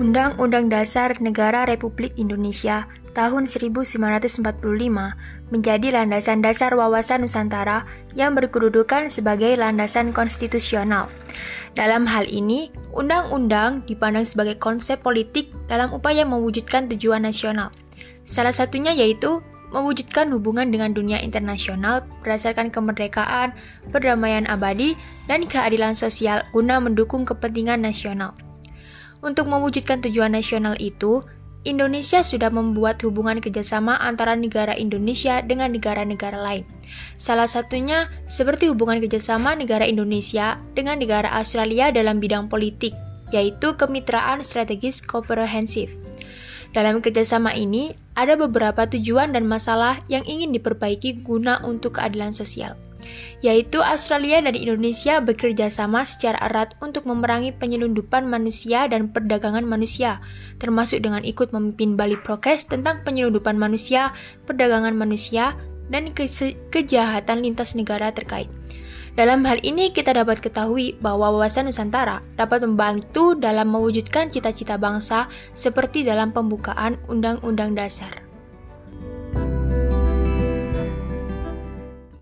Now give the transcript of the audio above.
Undang-Undang Dasar Negara Republik Indonesia tahun 1945 menjadi landasan dasar wawasan Nusantara yang berkedudukan sebagai landasan konstitusional. Dalam hal ini, undang-undang dipandang sebagai konsep politik dalam upaya mewujudkan tujuan nasional. Salah satunya yaitu mewujudkan hubungan dengan dunia internasional berdasarkan kemerdekaan, perdamaian abadi, dan keadilan sosial guna mendukung kepentingan nasional. Untuk mewujudkan tujuan nasional itu, Indonesia sudah membuat hubungan kerjasama antara negara Indonesia dengan negara-negara lain. Salah satunya seperti hubungan kerjasama negara Indonesia dengan negara Australia dalam bidang politik, yaitu kemitraan strategis komprehensif. Dalam kerjasama ini, ada beberapa tujuan dan masalah yang ingin diperbaiki guna untuk keadilan sosial yaitu Australia dan Indonesia bekerja sama secara erat untuk memerangi penyelundupan manusia dan perdagangan manusia, termasuk dengan ikut memimpin Bali Prokes tentang penyelundupan manusia, perdagangan manusia, dan ke kejahatan lintas negara terkait. Dalam hal ini, kita dapat ketahui bahwa wawasan Nusantara dapat membantu dalam mewujudkan cita-cita bangsa seperti dalam pembukaan Undang-Undang Dasar.